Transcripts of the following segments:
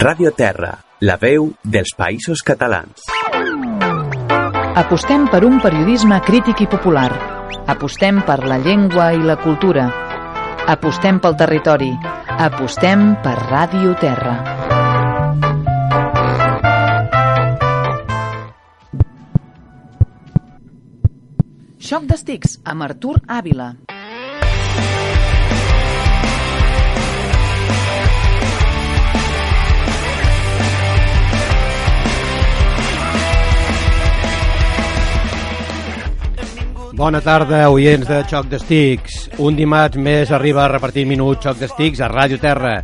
Radio Terra, la veu dels països catalans. Apostem per un periodisme crític i popular. Apostem per la llengua i la cultura. Apostem pel territori. Apostem per Ràdio Terra. Xoc d'estics amb Artur Àvila. Bona tarda, oients de Xoc d'Estics. Un dimarts més arriba a repartir minuts Xoc d'Estics a Ràdio Terra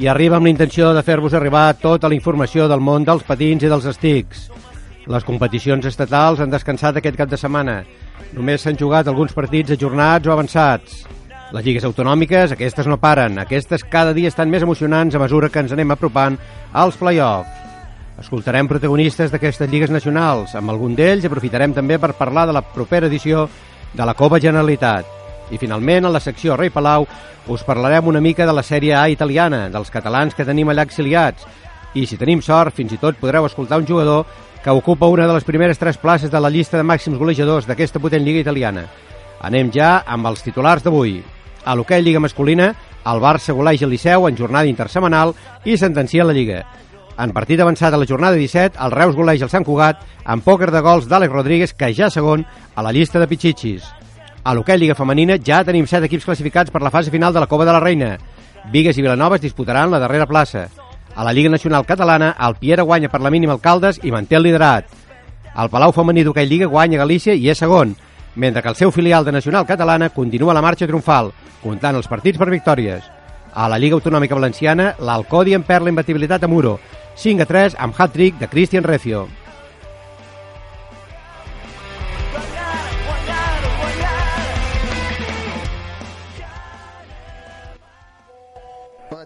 i arriba amb la intenció de fer-vos arribar tota la informació del món dels patins i dels estics. Les competicions estatals han descansat aquest cap de setmana. Només s'han jugat alguns partits ajornats o avançats. Les lligues autonòmiques, aquestes no paren. Aquestes cada dia estan més emocionants a mesura que ens anem apropant als play-offs. Escoltarem protagonistes d'aquestes lligues nacionals. Amb algun d'ells aprofitarem també per parlar de la propera edició de la Copa Generalitat. I finalment, a la secció Rei Palau, us parlarem una mica de la sèrie A italiana, dels catalans que tenim allà exiliats. I si tenim sort, fins i tot podreu escoltar un jugador que ocupa una de les primeres tres places de la llista de màxims golejadors d'aquesta potent lliga italiana. Anem ja amb els titulars d'avui. A l'hoquei Lliga Masculina, el Barça goleja el Liceu en jornada intersemanal i sentencia la Lliga. En partit avançat a la jornada 17, el Reus goleja el Sant Cugat amb pòquer de gols d'Àlex Rodríguez, que ja segon a la llista de Pichichis. A l'hoquei Lliga Femenina ja tenim set equips classificats per la fase final de la Copa de la Reina. Vigues i Vilanova es disputaran la darrera plaça. A la Lliga Nacional Catalana, el Piera guanya per la mínima Alcaldes i manté el liderat. El Palau Femení d'Hoquei Lliga guanya Galícia i és segon, mentre que el seu filial de Nacional Catalana continua la marxa triomfal, comptant els partits per victòries. A la Lliga Autonòmica Valenciana, l'Alcodi en perd la imbatibilitat a Muro, 5 a 3 amb hat-trick de Cristian Recio.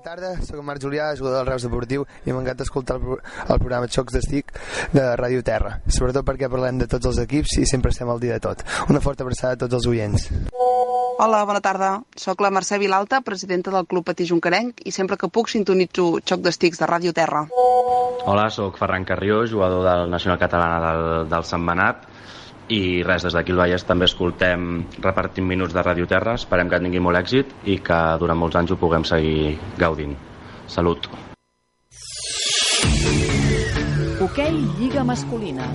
Tarda, sóc en Marc Julià, jugador del Reus Deportiu i m'encanta escoltar el, el programa Xocs d'Estic de Ràdio Terra, sobretot perquè parlem de tots els equips i sempre estem al dia de tot. Una forta abraçada a tots els oients. Hola, bona tarda. Soc la Mercè Vilalta, presidenta del Club Patí Juncarenc i sempre que puc sintonitzo Xoc d'Estics de Ràdio Terra. Hola, sóc Ferran Carrió, jugador del Nacional Catalana del, del Sant Benat i res, des d'aquí al Vallès també escoltem repartint minuts de Ràdio Terra, esperem que tingui molt èxit i que durant molts anys ho puguem seguir gaudint. Salut! Hoquei Lliga Masculina.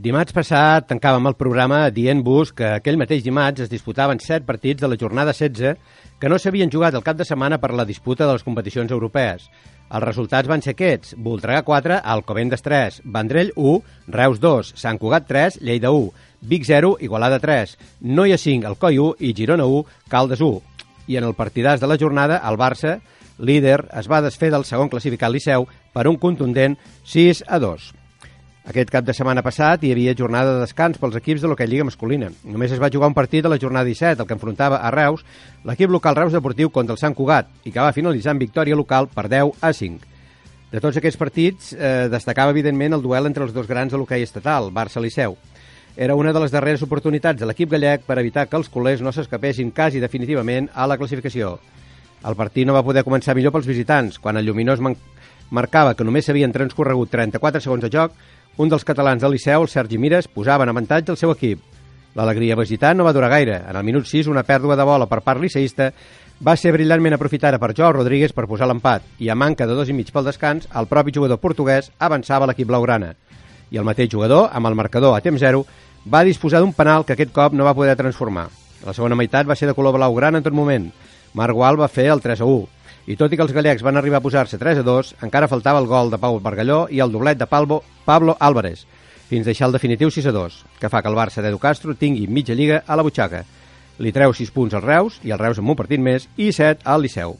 Dimarts passat tancàvem el programa dient-vos que aquell mateix dimarts es disputaven set partits de la jornada 16 que no s'havien jugat el cap de setmana per la disputa de les competicions europees. Els resultats van ser aquests. Voltregà 4, Alcobendas 3, Vendrell 1, Reus 2, Sant Cugat 3, Lleida 1, Vic 0, Igualada 3, Noia 5, Alcoi 1 i Girona 1, Caldes 1. I en el partidàs de la jornada, el Barça, líder, es va desfer del segon classificat Liceu per un contundent 6 a 2. Aquest cap de setmana passat hi havia jornada de descans pels equips de l'Hockey Lliga masculina. Només es va jugar un partit a la jornada 17, el que enfrontava a Reus, l'equip local Reus Deportiu contra el Sant Cugat, i que va finalitzar en victòria local per 10 a 5. De tots aquests partits, eh, destacava evidentment el duel entre els dos grans de l'hoquei estatal, Barça-Liceu. Era una de les darreres oportunitats de l'equip gallec per evitar que els culers no s'escapessin quasi definitivament a la classificació. El partit no va poder començar millor pels visitants, quan el Lluminós marcava que només s'havien transcorregut 34 segons de joc, un dels catalans del Liceu, el Sergi Mires, posava en avantatge el seu equip. L'alegria visitant no va durar gaire. En el minut 6, una pèrdua de bola per part liceïsta va ser brillantment aprofitada per Joao Rodríguez per posar l'empat i a manca de dos i mig pel descans, el propi jugador portuguès avançava l'equip blaugrana. I el mateix jugador, amb el marcador a temps zero, va disposar d'un penal que aquest cop no va poder transformar. La segona meitat va ser de color blaugrana en tot moment. Marc Gual va fer el 3 a 1 i tot i que els gallecs van arribar a posar-se 3 a 2, encara faltava el gol de Pau Bargalló i el doblet de Palvo, Pablo Álvarez, fins deixar el definitiu 6 a 2, que fa que el Barça d'Edu Castro tingui mitja lliga a la butxaca. Li treu 6 punts al Reus, i el Reus amb un partit més, i 7 al Liceu.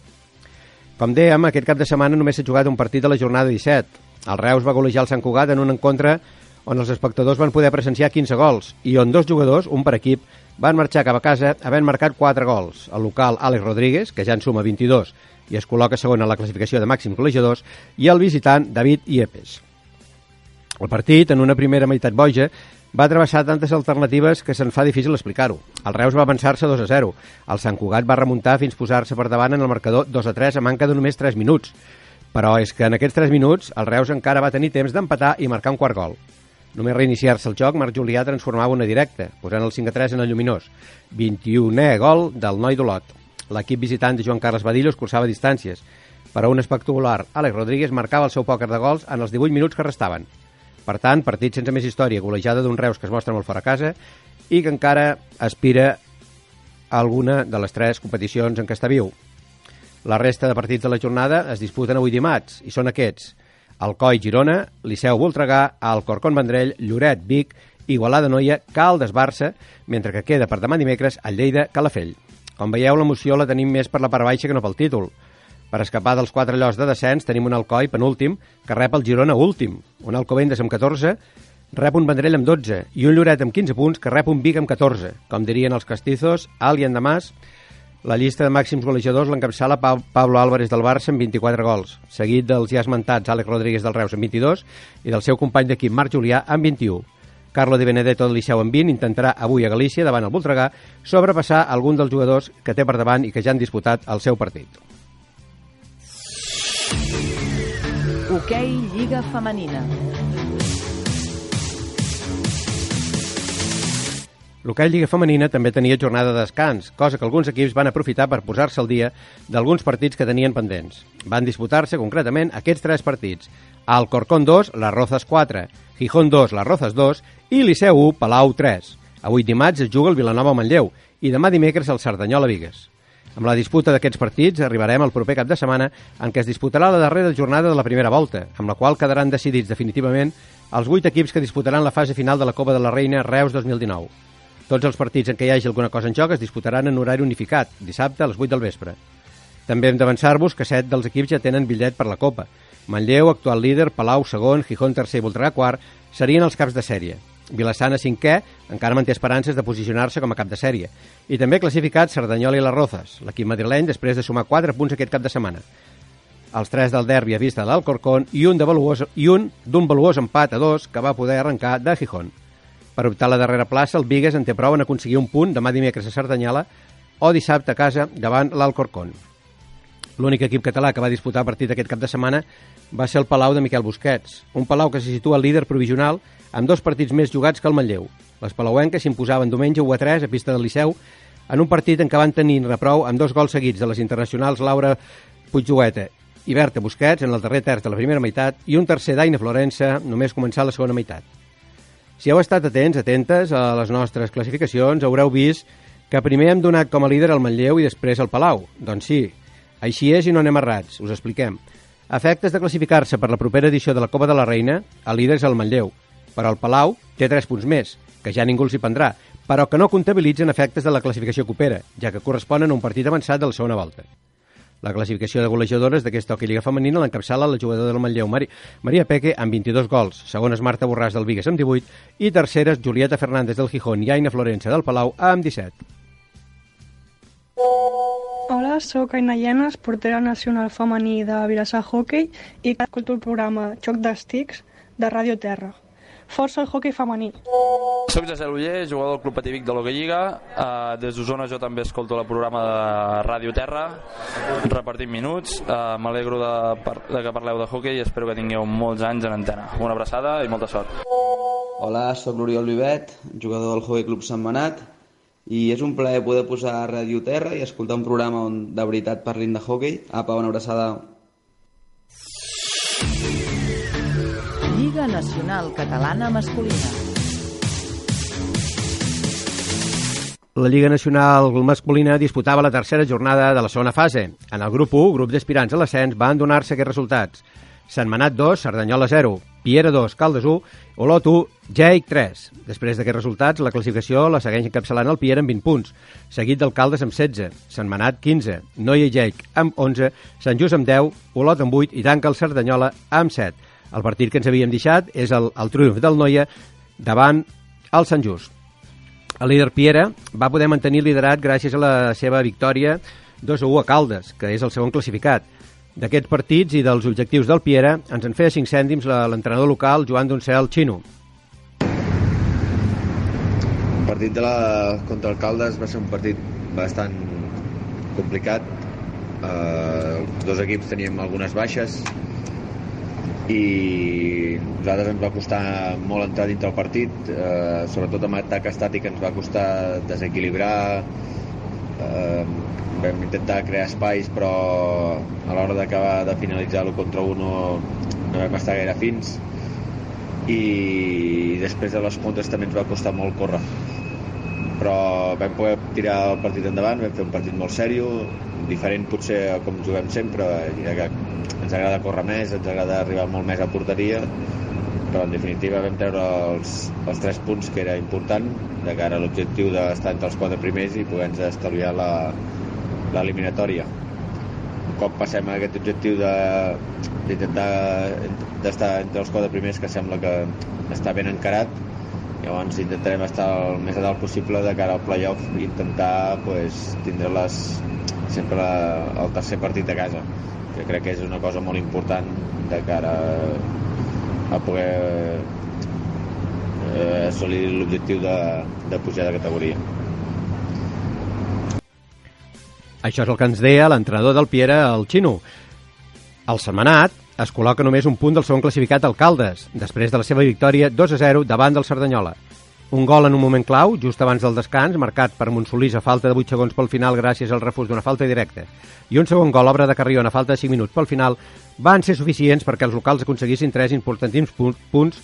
Com dèiem, aquest cap de setmana només s'ha jugat un partit de la jornada 17. El Reus va golejar el Sant Cugat en un encontre on els espectadors van poder presenciar 15 gols i on dos jugadors, un per equip, van marxar cap a casa havent marcat 4 gols. El local Àlex Rodríguez, que ja en suma 22 i es col·loca segon a la classificació de màxims golejadors, i el visitant David Iepes. El partit, en una primera meitat boja, va travessar tantes alternatives que se'n fa difícil explicar-ho. El Reus va avançar-se 2 a 0. El Sant Cugat va remuntar fins posar-se per davant en el marcador 2 a 3 a manca de només 3 minuts. Però és que en aquests 3 minuts el Reus encara va tenir temps d'empatar i marcar un quart gol. Només reiniciar-se el joc, Marc Julià transformava una directa, posant el 5 a 3 en el lluminós. 21è gol del noi d'Olot. L'equip visitant de Joan Carles Badillo es cursava distàncies. Per a un espectacular, Àlex Rodríguez marcava el seu pòquer de gols en els 18 minuts que restaven. Per tant, partit sense més història, golejada d'un Reus que es mostra molt fora casa i que encara aspira a alguna de les tres competicions en què està viu. La resta de partits de la jornada es disputen avui dimarts i són aquests. Alcoi Girona, Liceu Voltregà, Alcorcón Vendrell, Lloret Vic, Igualada Noia, Caldes Barça, mentre que queda per demà dimecres el Lleida Calafell. Com veieu, l'emoció la tenim més per la part baixa que no pel títol. Per escapar dels quatre llocs de descens tenim un Alcoi penúltim que rep el Girona últim, un Alcobendes amb 14 rep un Vendrell amb 12 i un Lloret amb 15 punts que rep un Vic amb 14. Com dirien els castizos, alt i endemàs, la llista de màxims golejadors l'encapçala pa Pablo Álvarez del Barça amb 24 gols, seguit dels ja esmentats Àlex Rodríguez del Reus amb 22 i del seu company d'equip Marc Julià amb 21. Carlo de Benedetto del Liceu amb 20 intentarà avui a Galícia davant el Voltregà sobrepassar algun dels jugadors que té per davant i que ja han disputat el seu partit. Hoquei Lliga Femenina. L'hoquei Lliga Femenina també tenia jornada de descans, cosa que alguns equips van aprofitar per posar-se al dia d'alguns partits que tenien pendents. Van disputar-se concretament aquests tres partits. Alcorcón 2, les Rozas 4, Gijón 2, les Rozas 2 i Liceu 1, Palau 3. Avui dimarts es juga el Vilanova Manlleu i demà dimecres el Cerdanyola Vigues. Amb la disputa d'aquests partits arribarem al proper cap de setmana en què es disputarà la darrera jornada de la primera volta, amb la qual quedaran decidits definitivament els vuit equips que disputaran la fase final de la Copa de la Reina Reus 2019. Tots els partits en què hi hagi alguna cosa en joc es disputaran en horari unificat, dissabte a les 8 del vespre. També hem d'avançar-vos que set dels equips ja tenen bitllet per la Copa. Manlleu, actual líder, Palau, segon, Gijón, tercer i Voltregà, quart, serien els caps de sèrie. Vilassana, cinquè, encara manté esperances de posicionar-se com a cap de sèrie. I també classificat Cerdanyola i les Rozas, l'equip madrileny, després de sumar 4 punts aquest cap de setmana. Els tres del derbi a vista de l'Alcorcón i un d'un valuós, i un d'un valuós empat a dos que va poder arrencar de Gijón. Per optar a la darrera plaça, el Vigues en té prou en aconseguir un punt demà dimecres a Cerdanyola o dissabte a casa davant l'Alcorcón. L'únic equip català que va disputar partit aquest cap de setmana va ser el Palau de Miquel Busquets, un Palau que se situa líder provisional amb dos partits més jugats que el Manlleu. Les palauenques s'imposaven diumenge 1 a 3 a pista del Liceu en un partit en què van tenir reprou amb dos gols seguits de les internacionals Laura Puigjueta i Berta Busquets en el darrer terç de la primera meitat i un tercer d'Aina Florença només començar la segona meitat. Si heu estat atents, atentes a les nostres classificacions, haureu vist que primer hem donat com a líder el Manlleu i després el Palau. Doncs sí, així és i no anem errats, us expliquem. Efectes de classificar-se per la propera edició de la Copa de la Reina, el líder és el Manlleu, però el Palau té 3 punts més, que ja ningú els hi prendrà, però que no comptabilitzen efectes de la classificació copera, ja que corresponen a un partit avançat de la segona volta. La classificació de golejadores d'aquesta hockey lliga femenina l'encapçala la jugadora del Manlleu, Mari, Maria Peque, amb 22 gols, segones Marta Borràs del Vigues amb 18 i terceres Julieta Fernández del Gijón i Aina Florença del Palau amb 17. Hola, sóc Aina Llenes, portera nacional femení de Vilassar Hockey i escolto el programa Xoc d'Estics de Ràdio Terra. Força el hockey femení. Soc José Uller, jugador del Club Pativic de l'Hockey Lliga. Uh, des d'Osona jo també escolto el programa de Ràdio Terra, repartint minuts. Uh, M'alegro de, de que parleu de hockey i espero que tingueu molts anys en antena. Una abraçada i molta sort. Hola, sóc l'Oriol Vivet, jugador del Hockey Club Sant Manat i és un plaer poder posar a Ràdio Terra i escoltar un programa on de veritat parlin de hockey. Apa, una abraçada. Lliga Nacional Catalana Masculina. La Lliga Nacional Masculina disputava la tercera jornada de la segona fase. En el grup 1, grup d'aspirants a l'ascens, van donar-se aquests resultats. Sant Manat 2, Cerdanyola 0, Piera 2, Caldes 1, Olot 1, Jaic 3. Després d'aquests resultats, la classificació la segueix encapçalant el Piera amb 20 punts, seguit del Caldes amb 16, Sant Manat 15, Noia i amb 11, Sant Just amb 10, Olot amb 8 i tanca el Cerdanyola amb 7. El partit que ens havíem deixat és el, el triomf del Noia davant el Sant Just. El líder Piera va poder mantenir liderat gràcies a la seva victòria 2 a 1 a Caldes, que és el segon classificat. D'aquests partits i dels objectius del Piera ens en feia 5 cèntims l'entrenador local Joan Doncel Xino. partit de la, contra el Caldes va ser un partit bastant complicat. Eh, els dos equips teníem algunes baixes i nosaltres ens va costar molt entrar dintre el partit, eh, sobretot amb atac estàtic ens va costar desequilibrar, eh, vam intentar crear espais però a l'hora d'acabar de finalitzar l'1 contra 1 no, no vam estar gaire fins. I després de les contres també ens va costar molt córrer. Però vam poder tirar el partit endavant, vam fer un partit molt sèrio, diferent potser a com juguem sempre, ja que ens agrada córrer més, ens agrada arribar molt més a porteria, però en definitiva vam treure els, els tres punts que era important de cara a l'objectiu d'estar entre els quatre primers i poder-nos estalviar l'eliminatòria. Un cop passem a aquest objectiu d'intentar d'estar entre els quatre primers que sembla que està ben encarat llavors intentarem estar el més a dalt possible de cara al playoff i intentar pues, tindre les, sempre el tercer partit a casa que crec que és una cosa molt important de cara a poder eh, assolir l'objectiu de, de pujar de categoria. Això és el que ens deia l'entrenador del Piera, el Xino. El Setmanat es col·loca només un punt del segon classificat Alcaldes, després de la seva victòria 2 a 0 davant del Cerdanyola. Un gol en un moment clau, just abans del descans, marcat per Montsolís a falta de 8 segons pel final gràcies al refús d'una falta directa. I un segon gol, obra de Carrion, a falta de 5 minuts pel final, van ser suficients perquè els locals aconseguissin tres importantíssims punts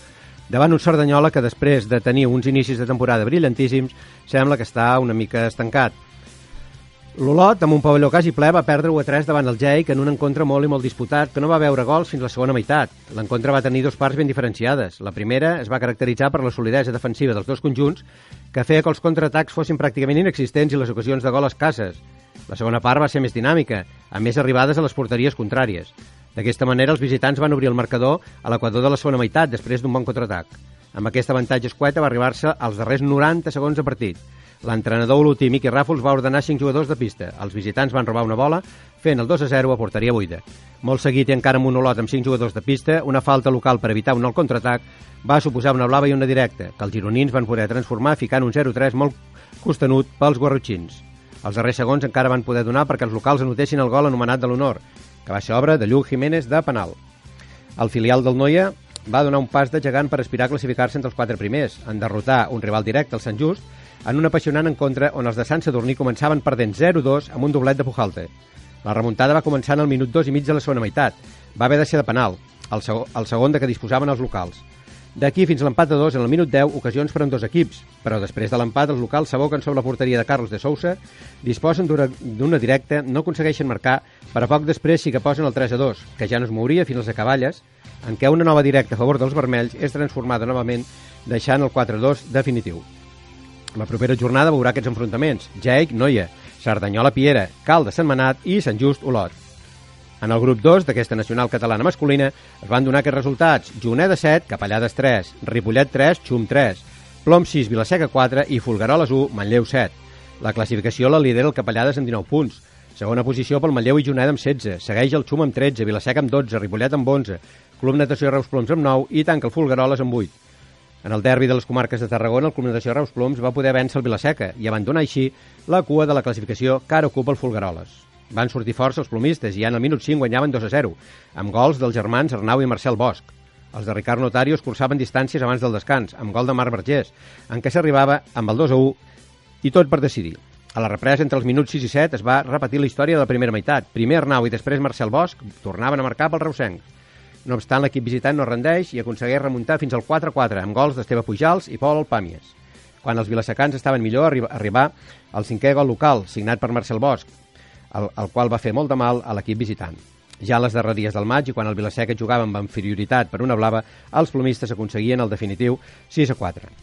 davant un Cerdanyola que després de tenir uns inicis de temporada brillantíssims sembla que està una mica estancat. L'Olot, amb un pavelló quasi ple, va perdre 1 a 3 davant el Jake en un encontre molt i molt disputat que no va veure gols fins la segona meitat. L'encontre va tenir dos parts ben diferenciades. La primera es va caracteritzar per la solidesa defensiva dels dos conjunts, que feia que els contraatacs fossin pràcticament inexistents i les ocasions de gol escasses. La segona part va ser més dinàmica, amb més arribades a les porteries contràries. D'aquesta manera, els visitants van obrir el marcador a l'equador de la segona meitat, després d'un bon contraatac. Amb aquest avantatge escueta va arribar-se als darrers 90 segons de partit. L'entrenador olotí Miqui Ràfols va ordenar 5 jugadors de pista. Els visitants van robar una bola, fent el 2 a 0 a porteria buida. Molt seguit i encara amb un olot amb 5 jugadors de pista, una falta local per evitar un nou contraatac va suposar una blava i una directa, que els gironins van poder transformar ficant un 0-3 molt costanut pels guarrotxins. Els darrers segons encara van poder donar perquè els locals anotessin el gol anomenat de l'honor, que va ser obra de Lluc Jiménez de penal. El filial del Noia va donar un pas de gegant per aspirar a classificar-se entre els quatre primers, en derrotar un rival directe, el Sant Just, en un apassionant encontre on els de Sant Sadurní començaven perdent 0-2 amb un doblet de Pujalte. La remuntada va començar en el minut 2 i mig de la segona meitat. Va haver de ser de penal, el, seg el segon de què disposaven els locals. D'aquí fins l'empat de 2 en el minut 10, ocasions per dos equips, però després de l'empat els locals s'aboquen sobre la porteria de Carlos de Sousa, disposen d'una directa, no aconsegueixen marcar, però poc després sí que posen el 3 a 2, que ja no es mouria fins a les acaballes, en què una nova directa a favor dels vermells és transformada novament, deixant el 4 a 2 definitiu. La propera jornada veurà aquests enfrontaments. Jaic, Noia, Cerdanyola, Piera, Cal de Setmanat i Sant Just, Olot. En el grup 2 d'aquesta nacional catalana masculina es van donar aquests resultats. Juneda 7, Capellades 3, Ripollet 3, Xum 3, Plom 6, Vilaseca 4 i Fulgaroles 1, Manlleu 7. La classificació la lidera el Capellades amb 19 punts. Segona posició pel Manlleu i Juneda amb 16. Segueix el Xum amb 13, Vilaseca amb 12, Ripollet amb 11, Club Natació Reus Ploms amb 9 i tanca el Fulgaroles amb 8. En el derbi de les comarques de Tarragona, el Club Natació Reus Ploms va poder vèncer el Vilaseca i abandonar així la cua de la classificació que ara ocupa el Fulgaroles. Van sortir forts els plomistes i en el minut 5 guanyaven 2 a 0, amb gols dels germans Arnau i Marcel Bosch. Els de Ricard Notario es cursaven distàncies abans del descans, amb gol de Marc Vergés, en què s'arribava amb el 2 a 1 i tot per decidir. A la represa, entre els minuts 6 i 7, es va repetir la història de la primera meitat. Primer Arnau i després Marcel Bosch tornaven a marcar pel Reusenc. No obstant, l'equip visitant no rendeix i aconsegueix remuntar fins al 4-4 amb gols d'Esteve Pujals i Pol Alpàmies. Quan els vilasecans estaven millor, arri arribar al cinquè gol local, signat per Marcel Bosch, el, el qual va fer molt de mal a l'equip visitant. Ja a les darreries del maig i quan el Vilaseca jugava amb inferioritat per una blava, els plomistes aconseguien el definitiu 6 a 4.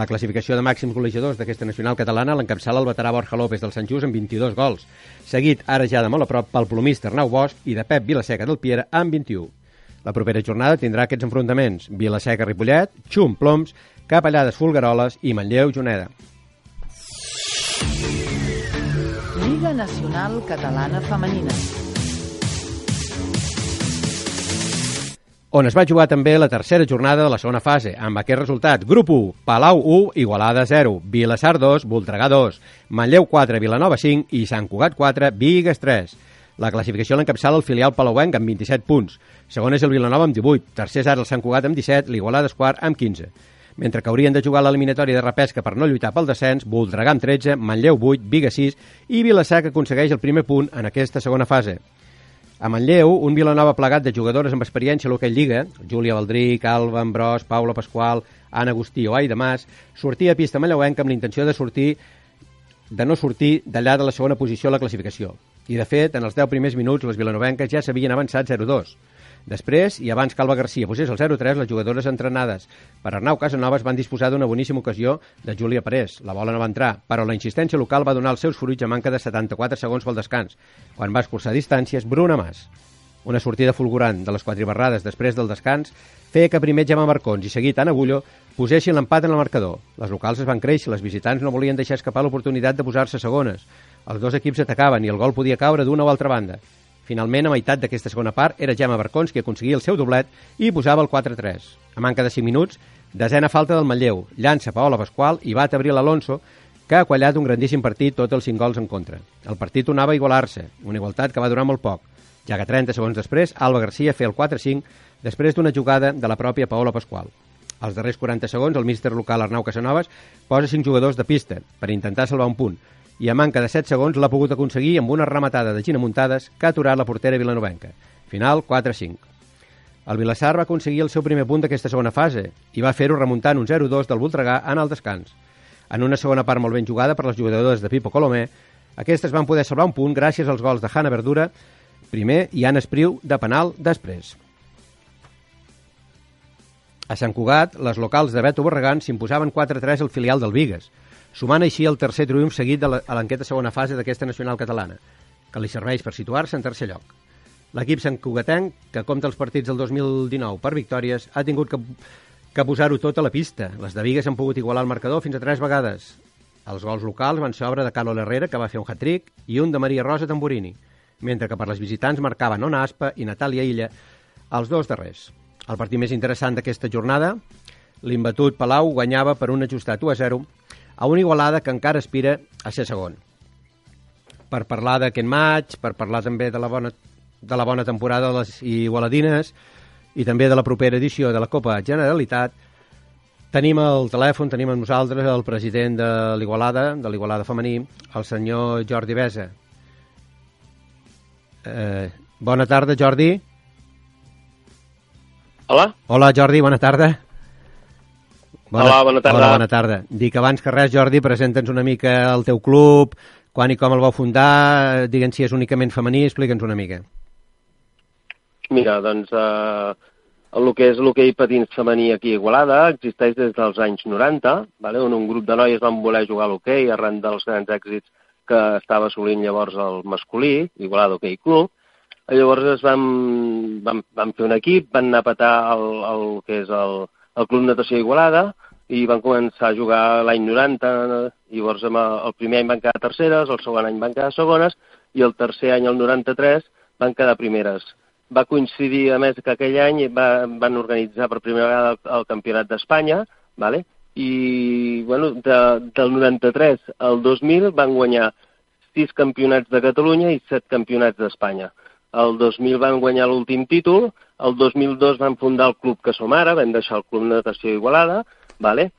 La classificació de màxims golejadors d'aquesta nacional catalana l'encapçala el veterà Borja López del Sant Just amb 22 gols, seguit ara ja de molt a prop pel plomista Arnau Bosch i de Pep Vilaseca del Piera amb 21. La propera jornada tindrà aquests enfrontaments. Vilaseca-Ripollet, Xum, Ploms, Capellades, Fulgaroles i Manlleu-Juneda. Lliga Nacional Catalana Femenina. on es va jugar també la tercera jornada de la segona fase, amb aquest resultat. Grup 1, Palau 1, Igualada 0, Vilassar 2, Voltregà 2, Manlleu 4, Vilanova 5 i Sant Cugat 4, Vigues 3. La classificació l'encapçala el filial palauenc amb 27 punts. Segon és el Vilanova amb 18, tercer és ara el Sant Cugat amb 17, l'Igualada és quart amb 15. Mentre que haurien de jugar l'eliminatòria de repesca per no lluitar pel descens, Voltregà amb 13, Manlleu 8, Viga 6 i Vilassar que aconsegueix el primer punt en aquesta segona fase. A Manlleu, un Vilanova plegat de jugadores amb experiència a l'Hockey Lliga, Júlia Valdric, Alba Ambrós, Paula Pasqual, Anna Agustí o Aida Mas, sortia a pista manlleuenca amb l'intenció de sortir de no sortir d'allà de la segona posició a la classificació. I, de fet, en els 10 primers minuts, les vilanovenques ja s'havien avançat 0-2. Després, i abans que Alba Garcia posés el 0-3, les jugadores entrenades per Arnau Casanovas van disposar d'una boníssima ocasió de Júlia Parés. La bola no va entrar, però la insistència local va donar els seus fruits a manca de 74 segons pel descans, quan va escurçar distàncies Bruna Mas. Una sortida fulgurant de les quatre barrades després del descans feia que primer Gemma Marcons i seguit Anna Agullo posessin l'empat en el marcador. Les locals es van créixer, les visitants no volien deixar escapar l'oportunitat de posar-se segones. Els dos equips atacaven i el gol podia caure d'una o altra banda. Finalment, a meitat d'aquesta segona part, era Gemma Barcons qui aconseguia el seu doblet i posava el 4-3. A manca de 5 minuts, desena falta del Manlleu, llança Paola Pasqual i bat Abril Alonso, que ha quallat un grandíssim partit, tots els 5 gols en contra. El partit tornava a igualar-se, una igualtat que va durar molt poc, ja que 30 segons després, Alba Garcia feia el 4-5 després d'una jugada de la pròpia Paola Pasqual. Als darrers 40 segons, el míster local Arnau Casanovas posa 5 jugadors de pista per intentar salvar un punt, i a manca de 7 segons l'ha pogut aconseguir amb una rematada de Gina Muntades que ha aturat la portera vilanovenca. Final 4-5. El Vilassar va aconseguir el seu primer punt d'aquesta segona fase i va fer-ho remuntant un 0-2 del Voltregà en el descans. En una segona part molt ben jugada per les jugadores de Pipo Colomé, aquestes van poder salvar un punt gràcies als gols de Hanna Verdura primer i Anna Espriu de penal després. A Sant Cugat, les locals de Beto Borregant s'imposaven 4-3 al filial del Vigues, sumant així el tercer triomf seguit a l'enquesta segona fase d'aquesta nacional catalana, que li serveix per situar-se en tercer lloc. L'equip Sant Cugatenc, que compta els partits del 2019 per victòries, ha tingut que, que posar-ho tot a la pista. Les de Vigues han pogut igualar el marcador fins a tres vegades. Els gols locals van ser obra de Carlos Herrera, que va fer un hat-trick, i un de Maria Rosa Tamburini, mentre que per les visitants marcaven Ona Aspa i Natàlia Illa, els dos darrers. El partit més interessant d'aquesta jornada, l'imbatut Palau guanyava per un ajustat 1 a 0 a una Igualada que encara aspira a ser segon. Per parlar d'aquest maig, per parlar també de la bona, de la bona temporada de les Igualadines i també de la propera edició de la Copa Generalitat, tenim el telèfon, tenim amb nosaltres el president de l'Igualada, de l'Igualada femení, el senyor Jordi Besa. Eh, bona tarda, Jordi. Hola. Hola, Jordi, bona tarda. Bona, hola, bona tarda. Hola, bona tarda. Dic abans que res, Jordi, presenta'ns una mica el teu club, quan i com el vau fundar, digue'ns si és únicament femení, explica'ns una mica. Mira, doncs eh, el que és l'hoquei patins femení aquí a Igualada existeix des dels anys 90, vale? on un grup de noies van voler jugar a l'hoquei arran dels grans èxits que estava assolint llavors el masculí, Igualada Hoquei Club, llavors es van, van, van fer un equip, van anar a petar el, el que és el, el Club Natació Igualada i van començar a jugar l'any 90, llavors el primer any van quedar terceres, el segon any van quedar segones i el tercer any, el 93, van quedar primeres. Va coincidir, a més, que aquell any va, van organitzar per primera vegada el, el Campionat d'Espanya, vale? i bueno, de, del 93 al 2000 van guanyar sis campionats de Catalunya i set campionats d'Espanya. El 2000 van guanyar l'últim títol, el 2002 van fundar el club que som ara, vam deixar el Club Natació Igualada, vale?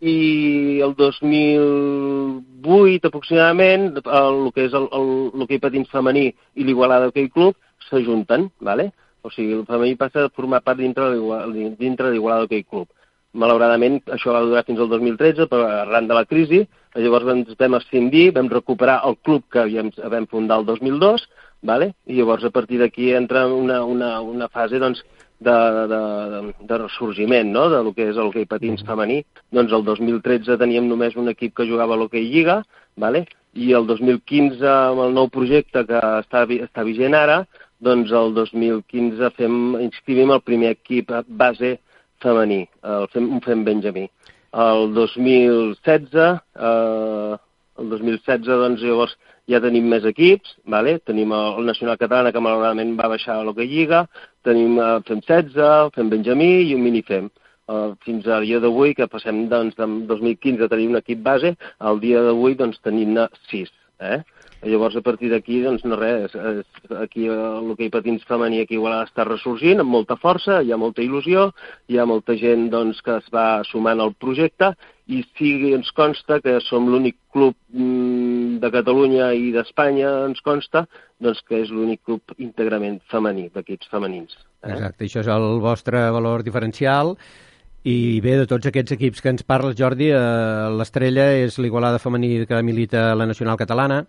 i el 2008 aproximadament el, el que és l'hoquei patins femení i l'Igualada Hockey Club s'ajunten, vale? o sigui, el femení passa a formar part dintre de l'Igualada Hockey Club. Malauradament, això va durar fins al 2013, però arran de la crisi, llavors ens vam escindir, vam recuperar el club que havíem, vam fundar el 2002, vale? i llavors a partir d'aquí entra una, una, una fase doncs, de, de, de, de ressorgiment no? de lo que és el hoquei patins femení. Doncs el 2013 teníem només un equip que jugava a l'hoquei Lliga, vale? i el 2015, amb el nou projecte que està, està vigent ara, doncs el 2015 fem, inscrivim el primer equip base femení, el fem, un fem Benjamí. El 2016 eh, el 2016 doncs llavors ja tenim més equips, vale? tenim el Nacional Catalana que malauradament va baixar a l'Hockey Lliga, tenim eh, fem 16, fem Benjamí i un minifem. Uh, fins al dia d'avui, que passem doncs, de 2015 a tenir un equip base, al dia d'avui doncs, tenim-ne 6. Eh? Llavors, a partir d'aquí, doncs, no res, aquí l'hoquei patins femení aquí a Igualada està ressorgint amb molta força, hi ha molta il·lusió, hi ha molta gent doncs, que es va sumant al projecte i sí ens consta que som l'únic club mm, de Catalunya i d'Espanya, ens consta, doncs que és l'únic club íntegrament femení, d'equips femenins. Eh? Exacte, això és el vostre valor diferencial. I bé, de tots aquests equips que ens parles, Jordi, eh, l'estrella és l'Igualada femení que milita la Nacional Catalana,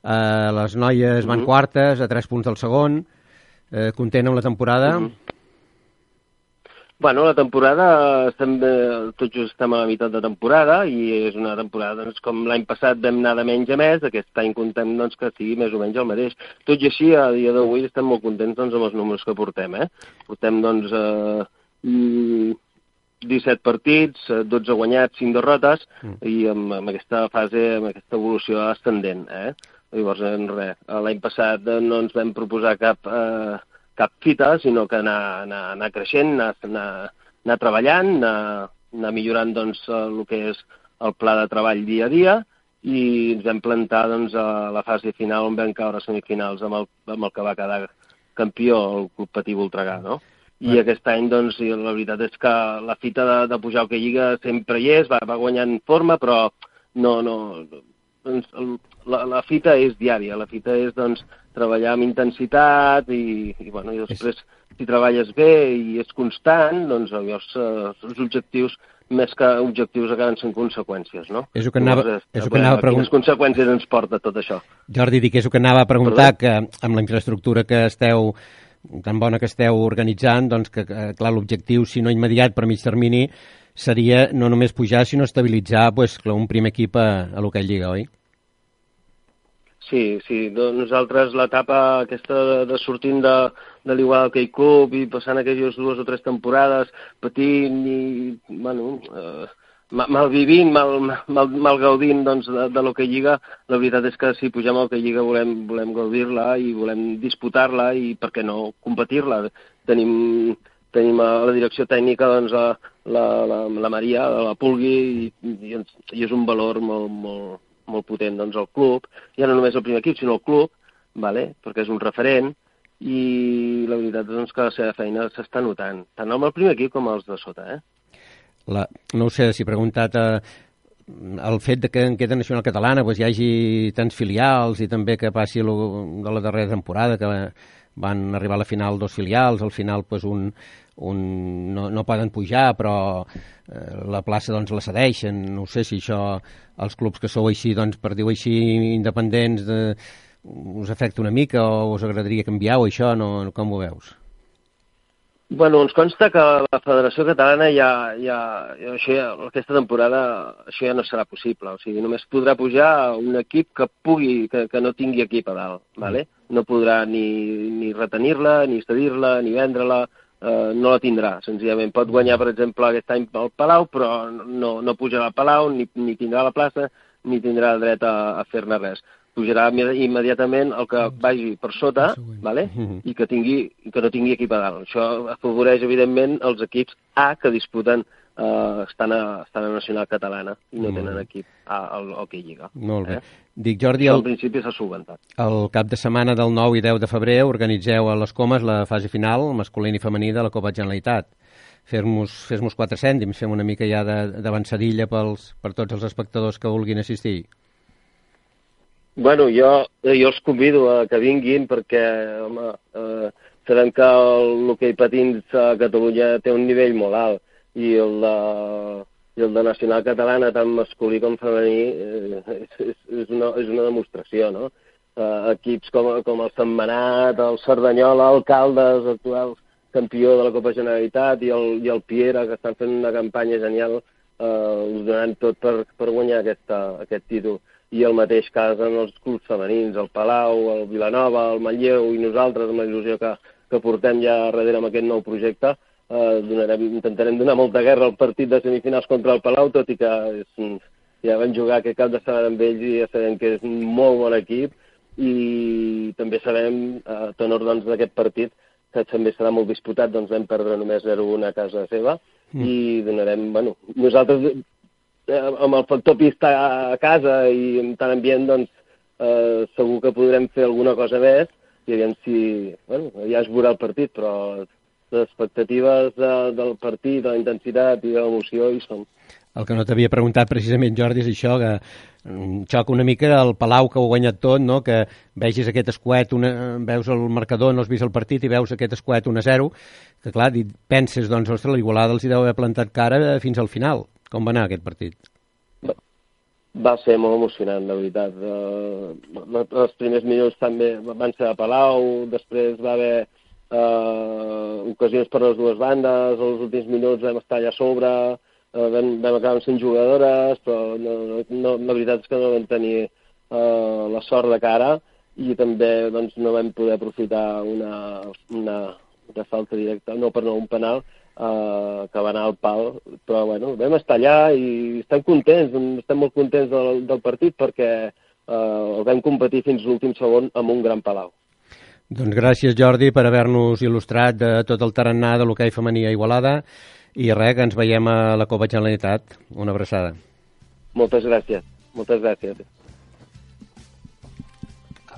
eh, les noies van uh -huh. quartes, a tres punts del segon, eh, content amb la temporada. Uh -huh. Bueno, la temporada, estem, eh, tot just estem a la meitat de temporada i és una temporada, doncs, com l'any passat vam anar de menys a més, aquest any contem doncs, que sigui més o menys el mateix. Tot i així, a dia d'avui estem molt contents doncs, amb els números que portem. Eh? Portem doncs, eh, 17 partits, 12 guanyats, 5 derrotes, mm. i amb, amb aquesta fase, amb aquesta evolució ascendent. Eh? Llavors, res, l'any passat no ens vam proposar cap, eh, cap fita, sinó que anar, anar, anar creixent, anar, anar, anar treballant, anar, anar millorant doncs, el que és el pla de treball dia a dia, i ens vam plantar doncs, a la fase final on vam caure a semifinals amb el, amb el que va quedar campió, el Club Patí Voltregà, no? I ah. aquest any, doncs, la veritat és que la fita de, de pujar al que lliga sempre hi és, va, va guanyant forma, però no, no, doncs, el, la, la fita és diària, la fita és doncs, treballar amb intensitat i, i, bueno, i després si treballes bé i és constant, doncs llavors eh, els objectius més que objectius acaben sent conseqüències, no? És el que anava, llavors, és, és que anava a preguntar. Quines conseqüències ens porta tot això? Jordi, dic, és el que anava a preguntar, Perdó? que amb la infraestructura que esteu tan bona que esteu organitzant, doncs que, clar, l'objectiu, si no immediat, per mig termini, seria no només pujar, sinó estabilitzar pues, clar, un primer equip a, a l'Hockey Lliga, oi? Sí, sí. Nosaltres l'etapa aquesta de, sortint de, de l'Igual Hockey Club i passant aquelles dues o tres temporades patint i, bueno, eh, mal vivint, mal, mal, mal gaudint doncs, de, de l'Hockey Lliga, la veritat és que si pugem al Hockey Lliga volem, volem gaudir-la i volem disputar-la i, per què no, competir-la. Tenim, tenim a la direcció tècnica doncs, la, la, la, la Maria, la Pulgui, i, i, i és un valor molt, molt, molt potent doncs, el club, ja no només el primer equip, sinó el club, vale? perquè és un referent, i la veritat és doncs, que la seva feina s'està notant, tant amb el primer equip com els de sota. Eh? La, no ho sé, si he preguntat eh, el fet de que en queda nacional catalana doncs, hi hagi tants filials i també que passi lo, de la darrera temporada que van arribar a la final dos filials, al final doncs, un, un, no, no poden pujar, però eh, la plaça doncs, la cedeixen. No sé si això, els clubs que sou així, doncs, per dir-ho així, independents, de, us afecta una mica o us agradaria canviar o això, no, com ho veus? Bueno, ens consta que la Federació Catalana ja, ja, ja, això ja, aquesta temporada això ja no serà possible. O sigui, només podrà pujar un equip que pugui, que, que no tingui equip a dalt, ¿vale? Mm. No podrà ni, ni retenir-la, ni cedir-la, ni vendre-la, eh, no la tindrà, senzillament. Pot guanyar, per exemple, aquest any el Palau, però no, no pujarà al Palau, ni, ni tindrà la plaça, ni tindrà dret a, a fer-ne res. Pujarà immediatament el que vagi per sota, vale? i que, tingui, que no tingui equip a dalt. Això afavoreix, evidentment, els equips A que disputen eh, estan, a, estan a Nacional Catalana i no tenen equip al Hockey Lliga. Molt bé. Eh? Dic, Jordi... El, en principi s'ha solventat. El cap de setmana del 9 i 10 de febrer organitzeu a les Comes la fase final, masculina i femenina, de la Copa Generalitat. Fer-nos fes quatre cèntims, fem una mica ja d'avançadilla pels, per tots els espectadors que vulguin assistir. Bueno, jo, jo els convido a que vinguin perquè, home, eh, sabem que l'hoquei patins a Catalunya té un nivell molt alt i el de, i el de Nacional Catalana, tant masculí com femení, eh, és, és, és, una, és una demostració, no? Eh, equips com, com el Santmenat, el Cerdanyola, el Caldes, actual campió de la Copa Generalitat, i el, i el Piera, que estan fent una campanya genial, eh, us donant tot per, per guanyar aquesta, aquest títol. I el mateix cas en els clubs femenins, el Palau, el Vilanova, el Manlleu i nosaltres, amb la il·lusió que, que portem ja darrere amb aquest nou projecte, donarem, intentarem donar molta guerra al partit de semifinals contra el Palau, tot i que és, ja vam jugar aquest cap de setmana amb ells i ja sabem que és un molt bon equip. I també sabem, a tenor doncs, d'aquest partit, que també serà molt disputat, doncs vam perdre només 0-1 a casa seva. Mm. i donarem, bueno, nosaltres eh, amb el factor pista a casa i amb tant ambient, doncs eh, segur que podrem fer alguna cosa més. I aviam si, bueno, ja es veurà el partit, però expectatives de, del partit, de la intensitat i de l'emoció hi són. El que no t'havia preguntat precisament, Jordi, és això, que mm, xoca una mica el Palau que ho ha guanyat tot, no? que vegis aquest escuet, una, veus el marcador, no has vist el partit i veus aquest escuet 1-0, que clar, penses, doncs, ostres, l'Igualada els hi deu haver plantat cara fins al final. Com va anar aquest partit? Va ser molt emocionant, la veritat. Uh, els primers minuts també van ser a Palau, després va haver uh, ocasions per les dues bandes, els últims minuts vam estar allà a sobre, uh, vam, vam acabar sent jugadores, però no, no, la veritat és que no vam tenir uh, la sort de cara i també doncs, no vam poder aprofitar una, una, una falta directa, no per no un penal, eh, que va anar al pal, però bueno, vam estar allà i estem contents, estem molt contents del, del partit perquè eh, el vam competir fins l'últim segon amb un gran palau. Doncs gràcies, Jordi, per haver-nos il·lustrat de tot el tarannà de l'hoquei femení a Igualada i res, que ens veiem a la Copa Generalitat. Una abraçada. Moltes gràcies. Moltes gràcies.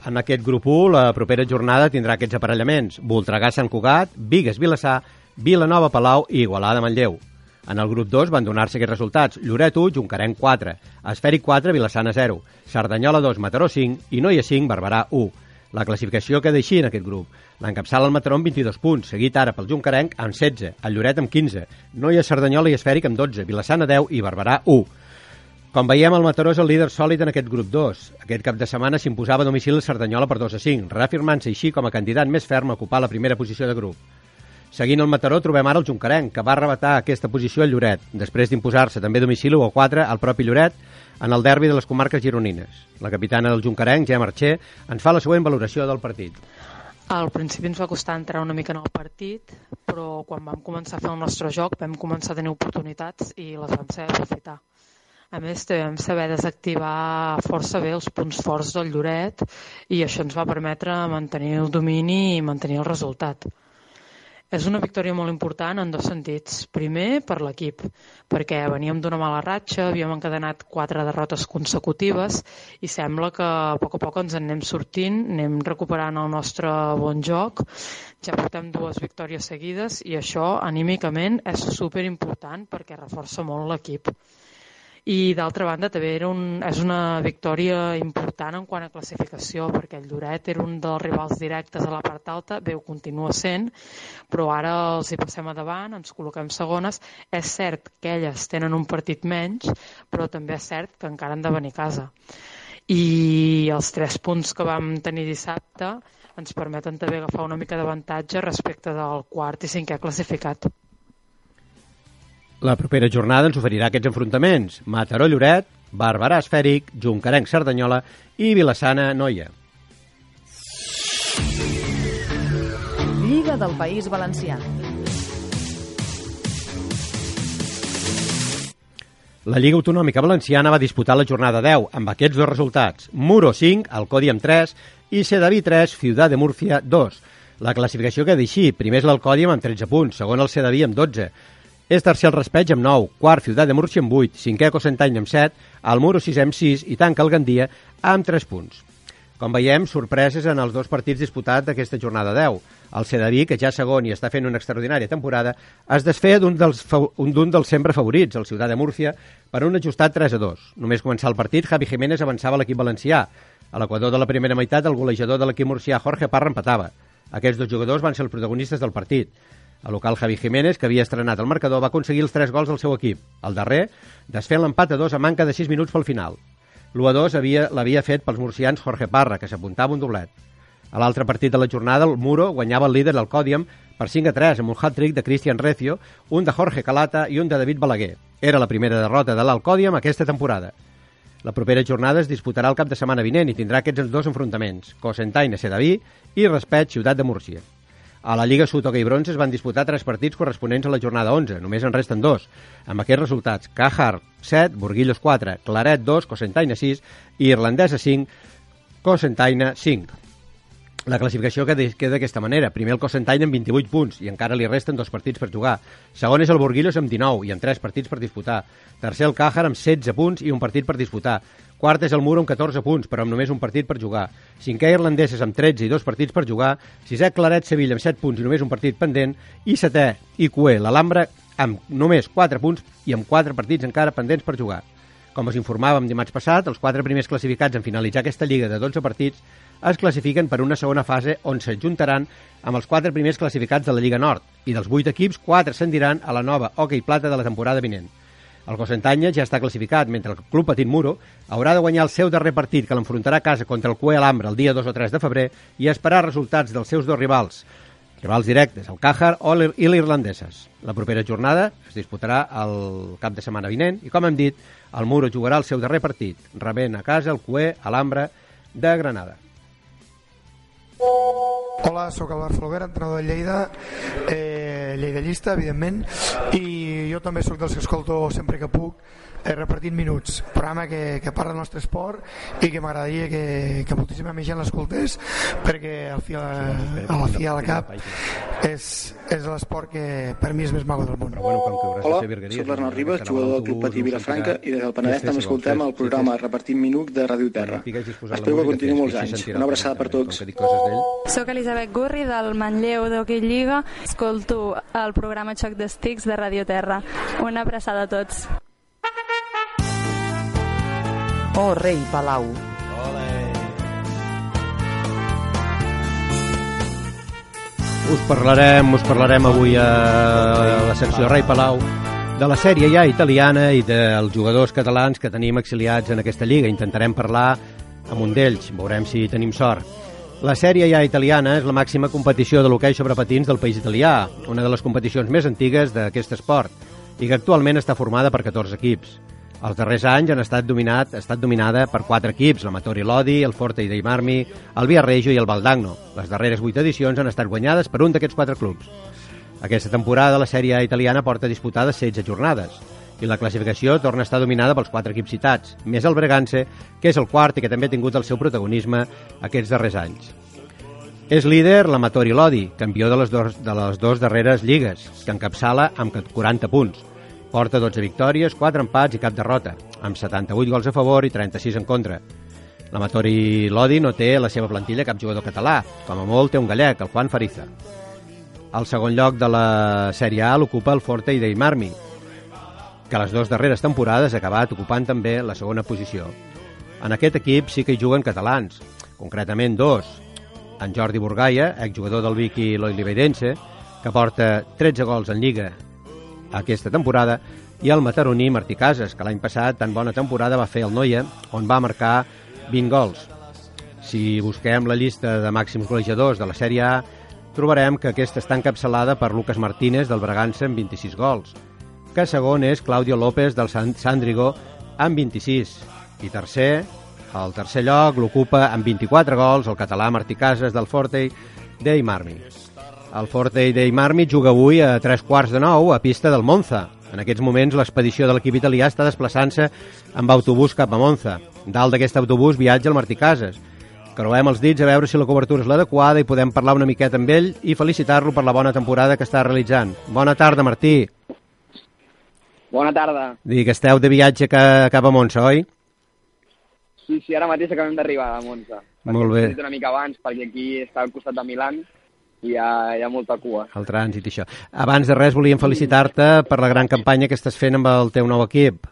En aquest grup 1, la propera jornada tindrà aquests aparellaments. Voltregà Sant Cugat, Vigues Vilassar, Vilanova Palau i Igualada Manlleu. En el grup 2 van donar-se aquests resultats. Lloret 1, Juncarenc 4, Esfèric 4, Vilassana 0, Cerdanyola 2, Mataró 5 i Noia 5, Barberà 1. La classificació queda així en aquest grup. L'encapçala el Mataró amb 22 punts, seguit ara pel Juncarenc amb 16, el Lloret amb 15, Noia, Cerdanyola i Esfèric amb 12, Vilassana 10 i Barberà 1. Com veiem, el Mataró és el líder sòlid en aquest grup 2. Aquest cap de setmana s'imposava a domicili el Cerdanyola per 2 a 5, reafirmant-se així com a candidat més ferm a ocupar la primera posició de grup. Seguint el Mataró trobem ara el Juncarenc, que va arrebatar aquesta posició al Lloret, després d'imposar-se també domicili o 4 al propi Lloret en el derbi de les comarques gironines. La capitana del Juncarenc, Gemma Archer, ens fa la següent valoració del partit. Al principi ens va costar entrar una mica en el partit, però quan vam començar a fer el nostre joc vam començar a tenir oportunitats i les vam saber aprofitar. A més, vam saber desactivar força bé els punts forts del Lloret i això ens va permetre mantenir el domini i mantenir el resultat. És una victòria molt important en dos sentits. Primer, per l'equip, perquè veníem d'una mala ratxa, havíem encadenat quatre derrotes consecutives i sembla que a poc a poc ens en anem sortint, anem recuperant el nostre bon joc. Ja portem dues victòries seguides i això anímicament és super important perquè reforça molt l'equip i d'altra banda també era un, és una victòria important en quant a classificació perquè el Lloret era un dels rivals directes a la part alta, bé, ho continua sent però ara els hi passem a davant ens col·loquem segones és cert que elles tenen un partit menys però també és cert que encara han de venir a casa i els tres punts que vam tenir dissabte ens permeten també agafar una mica d'avantatge respecte del quart i cinquè classificat. La propera jornada ens oferirà aquests enfrontaments. Mataró Lloret, Barberà Esfèric, Juncarenc Cerdanyola i Vilassana Noia. Lliga del País Valencià. La Lliga Autonòmica Valenciana va disputar la jornada 10 amb aquests dos resultats. Muro 5, Alcodi amb 3 i Sedaví 3, Ciutat de Múrcia 2. La classificació queda així. Primer és l'Alcòdiam amb 13 punts, segon el Sedaví amb 12, és tercer el Raspeig amb 9, quart Ciutat de Múrcia amb 8, cinquè Cosentany amb 7, el Muro 6 amb 6 i tanca el Gandia amb 3 punts. Com veiem, sorpreses en els dos partits disputats d'aquesta jornada 10. El Sedaví, que ja segon i està fent una extraordinària temporada, es desfeia d'un dels, d'un dels sempre favorits, el Ciutat de Múrcia, per un ajustat 3 a 2. Només començar el partit, Javi Jiménez avançava l'equip valencià. A l'equador de la primera meitat, el golejador de l'equip murcià, Jorge Parra, empatava. Aquests dos jugadors van ser els protagonistes del partit. El local Javi Jiménez, que havia estrenat el marcador, va aconseguir els tres gols del seu equip. El darrer, desfent l'empat a dos a manca de 6 minuts pel final. L'1-2 l'havia fet pels murcians Jorge Parra, que s'apuntava un doblet. A l'altre partit de la jornada, el Muro guanyava el líder del Còdium per 5 a 3 amb un hat-trick de Cristian Recio, un de Jorge Calata i un de David Balaguer. Era la primera derrota de l'Alcòdium aquesta temporada. La propera jornada es disputarà el cap de setmana vinent i tindrà aquests dos enfrontaments, Cosentaina Sedaví i Respet Ciutat de Múrcia. A la Lliga Sud Hockey Bronze es van disputar tres partits corresponents a la jornada 11. Només en resten dos. Amb aquests resultats, Cajar 7, Burguillos 4, Claret 2, Cosentaina 6 i Irlandesa 5, Cosentaina 5. La classificació queda d'aquesta manera. Primer el Cosentaina amb 28 punts i encara li resten dos partits per jugar. Segon és el Burguillos amb 19 i amb 3 partits per disputar. Tercer el Càjar amb 16 punts i un partit per disputar. Quart és el Muro amb 14 punts, però amb només un partit per jugar. Cinquè Irlandeses amb 13 i dos partits per jugar. Sisè Claret Sevilla amb 7 punts i només un partit pendent. I setè Icué, l'Alhambra, amb només 4 punts i amb 4 partits encara pendents per jugar. Com us informàvem dimarts passat, els quatre primers classificats en finalitzar aquesta lliga de 12 partits es classifiquen per una segona fase on s'adjuntaran amb els quatre primers classificats de la Lliga Nord i dels vuit equips, quatre s'endiran a la nova hoquei plata de la temporada vinent. El Cosentanya ja està classificat, mentre el Club Petit Muro haurà de guanyar el seu darrer partit que l'enfrontarà a casa contra el Cue Alhambra el dia 2 o 3 de febrer i esperar resultats dels seus dos rivals, rivals directes, el Càjar i l'Irlandeses. La propera jornada es disputarà el cap de setmana vinent i, com hem dit, el Muro jugarà el seu darrer partit, rebent a casa el Cue Alhambra de Granada. Hola, sóc el Bar Folguera, entrenador de Lleida, eh, lleidallista, evidentment, i jo també sóc dels que escolto sempre que puc eh, repartint minuts, programa que, que parla del nostre esport i que m'agradaria que, que moltíssima més gent l'escoltés perquè al fi, a, a la fi a la cap és, és l'esport que per mi és més maco del món. Hola, soc l'Arnau Ribas, jugador del Club Patí Vilafranca i des del Penedès també escoltem el programa Repartint Minuts de Ràdio Terra. Espero que continuï molts anys. Una abraçada per tots. Soc Elisabet Gurri del Manlleu d'Hockey Lliga. Escolto el programa Xoc d'Estics de Radio Terra. Una abraçada a tots. Oh, rei Palau. Us parlarem, us parlarem avui a la secció Rei Palau de la sèrie ja italiana i dels jugadors catalans que tenim exiliats en aquesta lliga. Intentarem parlar amb un d'ells, veurem si tenim sort. La sèrie ja italiana és la màxima competició de l'hoquei sobre patins del país italià, una de les competicions més antigues d'aquest esport, i que actualment està formada per 14 equips. Els darrers anys han estat, dominat, ha estat dominada per quatre equips, l'Amatori Lodi, el Forte dei Marmi, el Viarreggio i el Valdagno. Les darreres vuit edicions han estat guanyades per un d'aquests quatre clubs. Aquesta temporada la sèrie italiana porta disputades 16 jornades i la classificació torna a estar dominada pels quatre equips citats, més el Breganze, que és el quart i que també ha tingut el seu protagonisme aquests darrers anys. És líder l'Amatori Lodi, campió de les, dos, de les dues darreres lligues, que encapçala amb 40 punts. Porta 12 victòries, 4 empats i cap derrota, amb 78 gols a favor i 36 en contra. L'Amatori Lodi no té a la seva plantilla cap jugador català, com a molt té un gallec, el Juan Fariza. El segon lloc de la Sèrie A l'ocupa el Forte i Dei Marmi, que les dues darreres temporades ha acabat ocupant també la segona posició. En aquest equip sí que hi juguen catalans, concretament dos. En Jordi Burgaia, exjugador del Vic i l'Oliverense, que porta 13 gols en Lliga aquesta temporada, i el mataroní Martí Casas, que l'any passat tan bona temporada va fer el Noia, on va marcar 20 gols. Si busquem la llista de màxims golejadors de la Sèrie A, trobarem que aquesta està encapçalada per Lucas Martínez del Bragança amb 26 gols, que segon és Claudio López del Sandrigo amb 26, i tercer, el tercer lloc l'ocupa amb 24 gols el català Martí Casas del Forte dei Marmi. El Forte dei Marmi juga avui a tres quarts de nou a pista del Monza. En aquests moments l'expedició de l'equip italià està desplaçant-se amb autobús cap a Monza. Dalt d'aquest autobús viatja el Martí Casas. Creuem els dits a veure si la cobertura és l'adequada i podem parlar una miqueta amb ell i felicitar-lo per la bona temporada que està realitzant. Bona tarda, Martí. Bona tarda. Dic que esteu de viatge ca, cap a Monza, oi? Sí, sí, ara mateix acabem d'arribar a Monza. Molt bé. Una mica abans, perquè aquí està al costat de Milan i hi ha, hi ha molta cua. El trànsit i això. Abans de res volíem felicitar-te per la gran campanya que estàs fent amb el teu nou equip.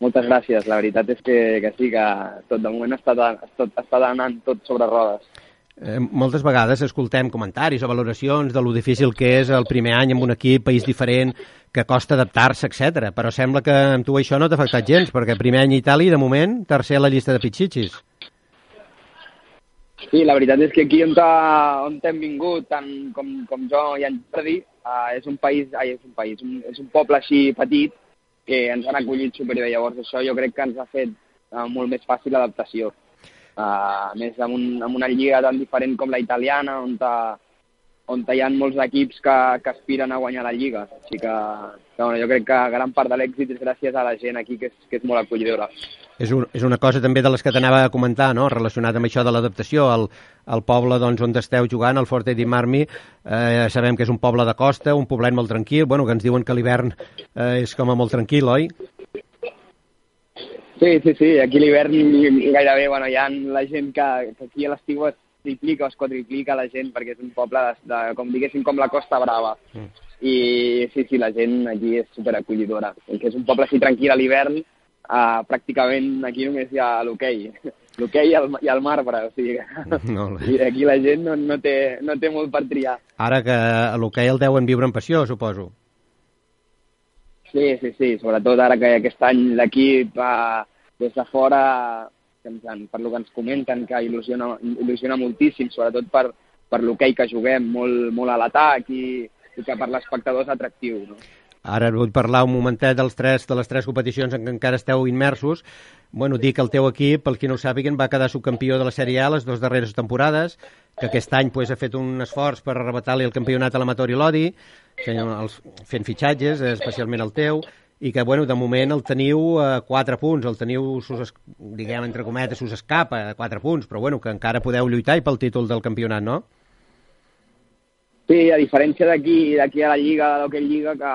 Moltes gràcies. La veritat és que, que sí, que tot de moment està, tot, està anant tot sobre rodes. Eh, moltes vegades escoltem comentaris o valoracions de lo difícil que és el primer any amb un equip, país diferent, que costa adaptar-se, etc. Però sembla que amb tu això no t'ha afectat gens, perquè primer any a Itàlia, de moment, tercer a la llista de pitxitxis. Sí, la veritat és que aquí on, on hem vingut, tant com, com jo i en Jordi, uh, és un país, ai, és un país, un, és un poble així petit que ens han acollit superbé. Llavors això jo crec que ens ha fet uh, molt més fàcil l'adaptació. a més amb, un, amb una lliga tan diferent com la italiana, on, ta, on hi ha molts equips que, que aspiren a guanyar la lliga. Així que, que bueno, jo crec que gran part de l'èxit és gràcies a la gent aquí, que és, que és molt acollidora. És, un, és una cosa també de les que t'anava a comentar, no? relacionat amb això de l'adaptació. El, el poble doncs, on esteu jugant, el Forte di Marmi, eh, sabem que és un poble de costa, un poblet molt tranquil, bueno, que ens diuen que l'hivern eh, és com a molt tranquil, oi? Sí, sí, sí, aquí l'hivern gairebé, bueno, hi ha la gent que, que aquí a l'estiu es triplica o es quadriplica la gent perquè és un poble, de, de, com diguéssim, com la Costa Brava. Mm. I sí, sí, la gent aquí és superacollidora. Que és un poble així tranquil a l'hivern, uh, pràcticament aquí només hi ha l'hoquei. L'hoquei i, i el marbre, o sigui no, i aquí la gent no, no, té, no té molt per triar. Ara que l'hoquei el deuen viure en passió, suposo. Sí, sí, sí, sobretot ara que aquest any l'equip uh, des de fora, que ens han, per lo que ens comenten, que il·lusiona, il·lusiona moltíssim, sobretot per, per l'hoquei que juguem, molt, molt a l'atac i, i que per l'espectador és atractiu. No? Ara vull parlar un momentet dels tres, de les tres competicions en què encara esteu immersos. Bueno, dir que el teu equip, pel qui no ho sàpiguen, va quedar subcampió de la Sèrie A les dues darreres temporades, que aquest any pues, ha fet un esforç per arrebatar-li el campionat a l'amator i l'Odi, fent, els, fent fitxatges, especialment el teu, i que, bueno, de moment el teniu a 4 punts, el teniu, sus, diguem, entre cometes, sus escapa a 4 punts, però, bueno, que encara podeu lluitar i pel títol del campionat, no? Sí, a diferència d'aquí d'aquí a la Lliga, de l'Hockey Lliga, que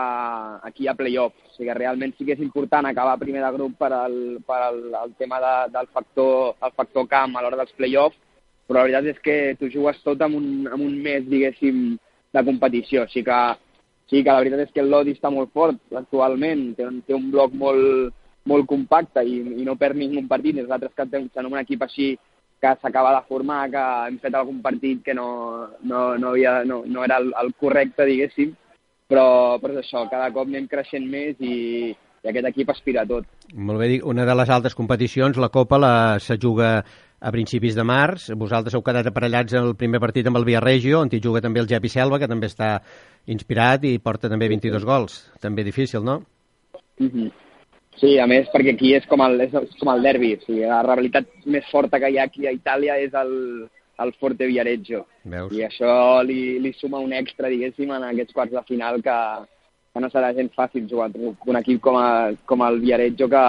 aquí hi ha play-off. O sigui, realment sí que és important acabar primer de grup per al, per al, el tema de, del factor, el factor camp a l'hora dels play-offs, però la veritat és que tu jugues tot amb un, amb un mes, diguéssim, de competició. O sigui que, sí que la veritat és que el Lodi està molt fort actualment, té un, té un bloc molt, molt compacte i, i no perd ningú partit. Nosaltres que tenim un equip així que s'acaba de formar, que hem fet algun partit que no, no, no, havia, no, no era el, el correcte, diguéssim, però, però és això, cada cop anem creixent més i, i aquest equip aspira a tot. Molt bé, una de les altres competicions, la Copa, la, se juga a principis de març. Vosaltres heu quedat aparellats en el primer partit amb el Villarregio, on hi juga també el Jepi Selva, que també està inspirat i porta també 22 gols. També difícil, no? Mm -hmm. Sí, a més, perquè aquí és com el, és, com el derbi. O sigui, la rivalitat més forta que hi ha aquí a Itàlia és el, el Forte Viareggio. Veus? I això li, li suma un extra, diguéssim, en aquests quarts de final que, que no serà gens fàcil jugar un equip com, a, com el Viareggio que,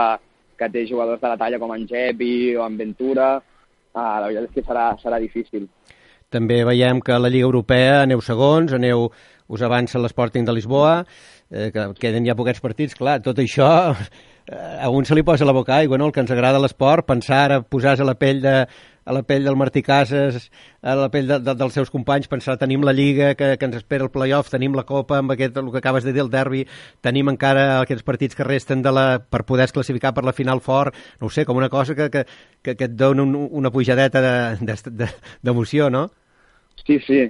que té jugadors de la talla com en Gepi o en Ventura. Ah, la veritat és que serà, serà difícil. També veiem que a la Lliga Europea aneu segons, aneu, us avança l'Sporting de Lisboa, eh, que queden ja poquets partits, clar, tot això a un se li posa la boca aigua, no? El que ens agrada l'esport, pensar ara, posar-se a la pell de, a la pell del Martí Casas, a la pell de, de, dels seus companys, pensar, tenim la Lliga, que, que ens espera el playoff, tenim la Copa, amb aquest, el que acabes de dir, el derbi, tenim encara aquests partits que resten de la, per poder classificar per la final fort, no sé, com una cosa que, que, que, que et dona un, una pujadeta d'emoció, de, de, no? Sí, sí,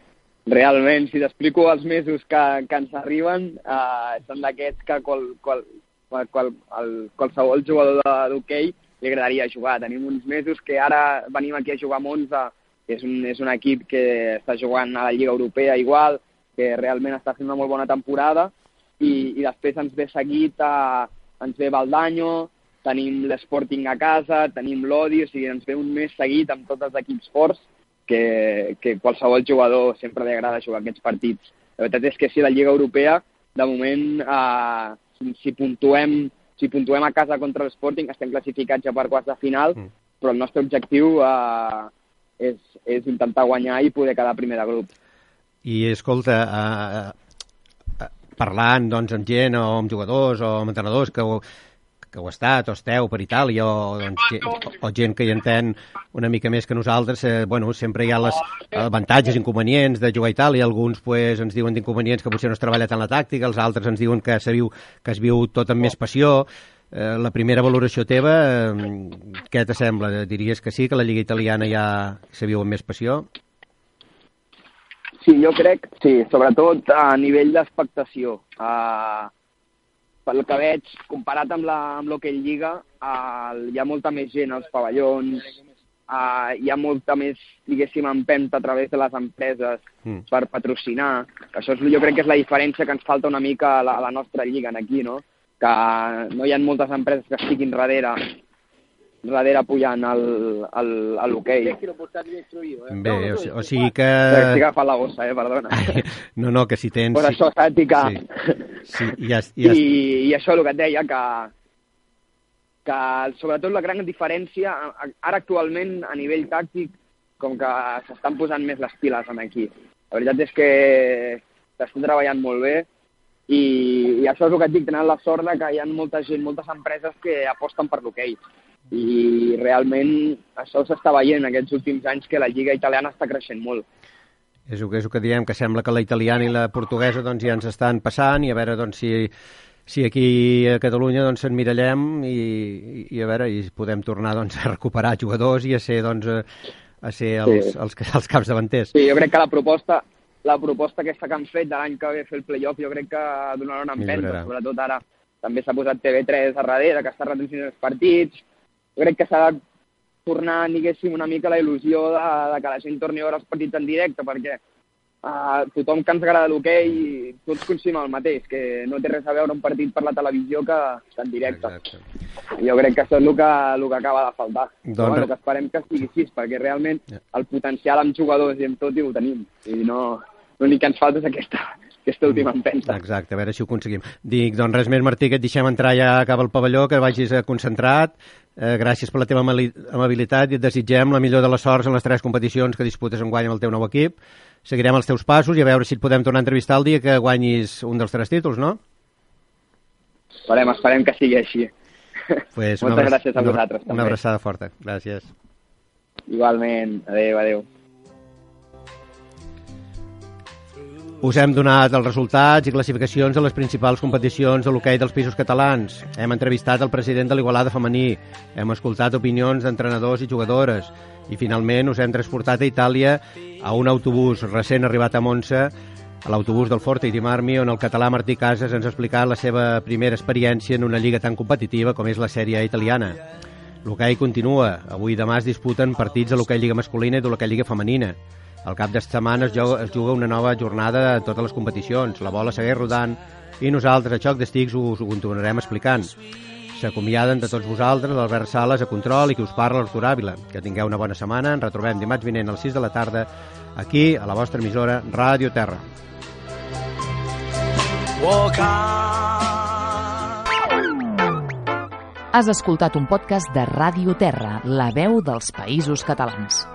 realment, si t'explico els mesos que, que ens arriben, eh, són d'aquests que qual, qual, qual, qual, el, qualsevol jugador d'hoquei li agradaria jugar. Tenim uns mesos que ara venim aquí a jugar a Monza, que és un, és un equip que està jugant a la Lliga Europea igual, que realment està fent una molt bona temporada, i, i després ens ve seguit a, ens ve Baldanyo, tenim l'Sporting a casa, tenim l'Odi, o sigui, ens ve un mes seguit amb tots els equips forts que, que qualsevol jugador sempre li agrada jugar aquests partits. La veritat és que sí, la Lliga Europea, de moment, eh, si puntuem, si puntuem a casa contra l'Sporting, estem classificats ja per quarts de final, mm. però el nostre objectiu eh, és, és intentar guanyar i poder quedar primer de grup. I, escolta, eh, eh, parlant doncs, amb gent o amb jugadors o amb entrenadors que, que heu estat o esteu per Itàlia o, doncs, o, o gent que hi entén una mica més que nosaltres, eh, bueno, sempre hi ha les avantatges, inconvenients de jugar a Itàlia. Alguns pues, ens diuen d'inconvenients que potser no es treballa tant la tàctica, els altres ens diuen que, viu, que es viu tot amb més passió. Eh, la primera valoració teva, eh, què t'assembla? Diries que sí, que la Lliga Italiana ja se viu amb més passió? Sí, jo crec, sí, sobretot a nivell d'expectació. Uh, pel que veig, comparat amb la amb l'Hockey Lliga, uh, hi ha molta més gent als pavellons, uh, hi ha molta més, diguéssim, empenta a través de les empreses mm. per patrocinar. Això és, jo crec que és la diferència que ens falta una mica a la, a la nostra lliga aquí, no? que no hi ha moltes empreses que estiguin darrere darrere pujant al, al, a l'hoquei. Bé, o, o sigui que... Estic agafant la bossa, eh, perdona. Ai, no, no, que si tens... Pues això, saps? I, que... sí. sí, i, ja, ja... I, I això el que et deia, que, que sobretot la gran diferència, ara actualment a nivell tàctic, com que s'estan posant més les piles en aquí. La veritat és que s'està treballant molt bé i, i això és el que et dic, tenen la sort que hi ha molta gent, moltes empreses que aposten per l'hoquei. I realment això s'està veient aquests últims anys que la lliga italiana està creixent molt. És el que, és el que diem, que sembla que la italiana i la portuguesa doncs, ja ens estan passant i a veure doncs, si, si aquí a Catalunya doncs, s'enmirallem i, i, a veure, i podem tornar doncs, a recuperar jugadors i a ser, doncs, a ser els, sí. els, els, els caps davanters. Sí, jo crec que la proposta, la proposta aquesta que han fet de l'any que ve fer el playoff jo crec que donarà una empenta, sobretot ara també s'ha posat TV3 a darrere, que està retransmitint els partits, crec que s'ha de tornar, diguéssim, una mica la il·lusió de, de que la gent torni a veure els partits en directe, perquè uh, tothom que ens agrada l'hoquei tots coincidim el mateix, que no té res a veure un partit per la televisió que en directe. Exacte. Jo crec que això és el que, el que acaba de faltar. Doncs... Però, bueno, que esperem que sigui així, perquè realment el potencial amb jugadors i amb tot i ho tenim. I no, l'únic que ens falta és aquesta, aquesta última empenta. Exacte, a veure si ho aconseguim. Dic, doncs res més, Martí, que et deixem entrar ja cap al pavelló, que vagis eh, concentrat. Eh, gràcies per la teva amabilitat i et desitgem la millor de les sorts en les tres competicions que disputes en guany amb el teu nou equip. Seguirem els teus passos i a veure si et podem tornar a entrevistar el dia que guanyis un dels tres títols, no? Esperem, esperem que sigui així. Pues Moltes gràcies a vosaltres. Una, una abraçada forta. Gràcies. Igualment. Adéu, adéu. Us hem donat els resultats i classificacions de les principals competicions de l'hoquei dels pisos catalans. Hem entrevistat el president de l'Igualada femení, hem escoltat opinions d'entrenadors i jugadores i finalment us hem transportat a Itàlia a un autobús recent arribat a Monza, a l'autobús del Forte i Marmi, on el català Martí Casas ens ha explicat la seva primera experiència en una lliga tan competitiva com és la sèrie italiana. L'hoquei continua. Avui i demà es disputen partits de l'hoquei lliga masculina i de l'hoquei lliga femenina. Al cap de setmana es juga, es juga una nova jornada a totes les competicions. La bola segueix rodant i nosaltres a Xoc d'Estics us ho continuarem explicant. S'acomiaden de tots vosaltres l'Albert Sales a Control i qui us parla l'Artur Àvila. Que tingueu una bona setmana. Ens retrobem dimarts vinent a les 6 de la tarda aquí, a la vostra emissora Ràdio Terra. Has escoltat un podcast de Ràdio Terra, la veu dels països catalans.